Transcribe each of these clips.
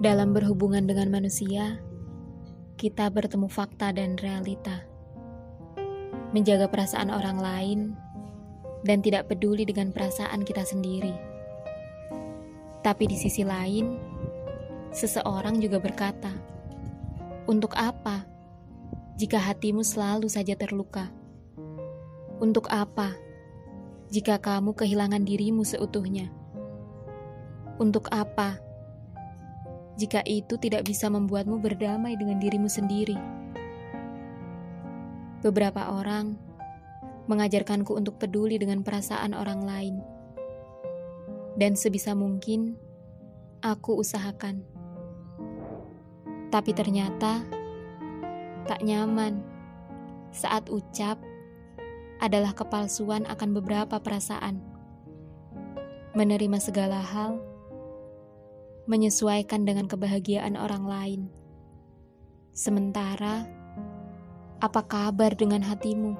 Dalam berhubungan dengan manusia, kita bertemu fakta dan realita. Menjaga perasaan orang lain dan tidak peduli dengan perasaan kita sendiri. Tapi di sisi lain, seseorang juga berkata, "Untuk apa jika hatimu selalu saja terluka? Untuk apa jika kamu kehilangan dirimu seutuhnya? Untuk apa?" Jika itu tidak bisa membuatmu berdamai dengan dirimu sendiri. Beberapa orang mengajarkanku untuk peduli dengan perasaan orang lain, dan sebisa mungkin aku usahakan, tapi ternyata tak nyaman saat ucap adalah kepalsuan akan beberapa perasaan. Menerima segala hal menyesuaikan dengan kebahagiaan orang lain. Sementara, apa kabar dengan hatimu?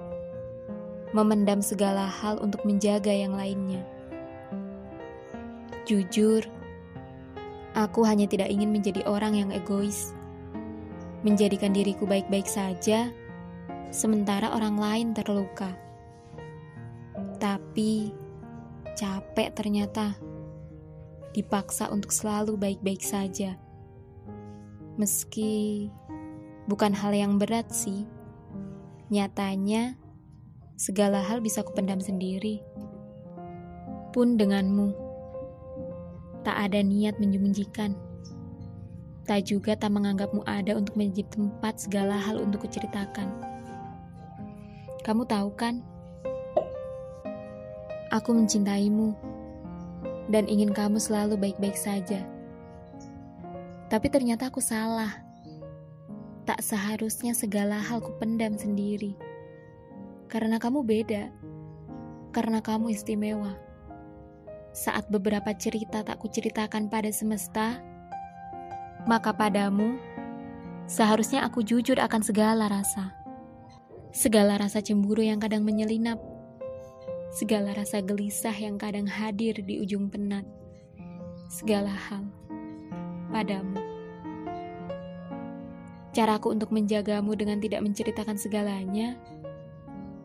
Memendam segala hal untuk menjaga yang lainnya. Jujur, aku hanya tidak ingin menjadi orang yang egois. Menjadikan diriku baik-baik saja, sementara orang lain terluka. Tapi, capek ternyata dipaksa untuk selalu baik-baik saja. Meski bukan hal yang berat sih, nyatanya segala hal bisa kupendam sendiri. Pun denganmu, tak ada niat menyembunyikan. Tak juga tak menganggapmu ada untuk menjadi tempat segala hal untuk kuceritakan. Kamu tahu kan? Aku mencintaimu dan ingin kamu selalu baik-baik saja. Tapi ternyata aku salah. Tak seharusnya segala hal ku pendam sendiri. Karena kamu beda. Karena kamu istimewa. Saat beberapa cerita tak kuceritakan pada semesta, maka padamu seharusnya aku jujur akan segala rasa. Segala rasa cemburu yang kadang menyelinap segala rasa gelisah yang kadang hadir di ujung penat, segala hal padamu. Caraku untuk menjagamu dengan tidak menceritakan segalanya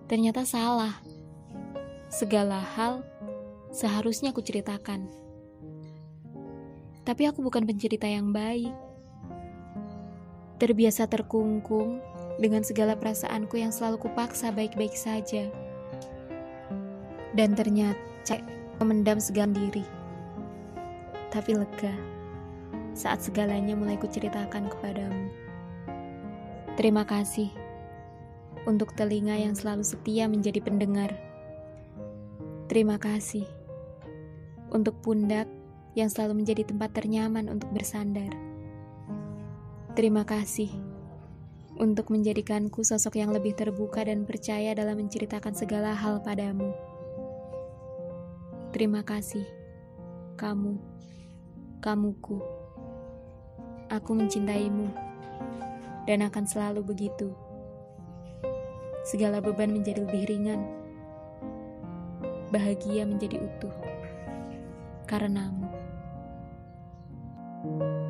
ternyata salah. Segala hal seharusnya aku ceritakan. Tapi aku bukan pencerita yang baik. Terbiasa terkungkung dengan segala perasaanku yang selalu kupaksa baik-baik saja dan ternyata cek memendam segala diri. Tapi lega saat segalanya mulai kuceritakan kepadamu. Terima kasih untuk telinga yang selalu setia menjadi pendengar. Terima kasih untuk pundak yang selalu menjadi tempat ternyaman untuk bersandar. Terima kasih untuk menjadikanku sosok yang lebih terbuka dan percaya dalam menceritakan segala hal padamu. Terima kasih, kamu, kamuku. Aku mencintaimu dan akan selalu begitu. Segala beban menjadi lebih ringan, bahagia menjadi utuh karenamu. thank you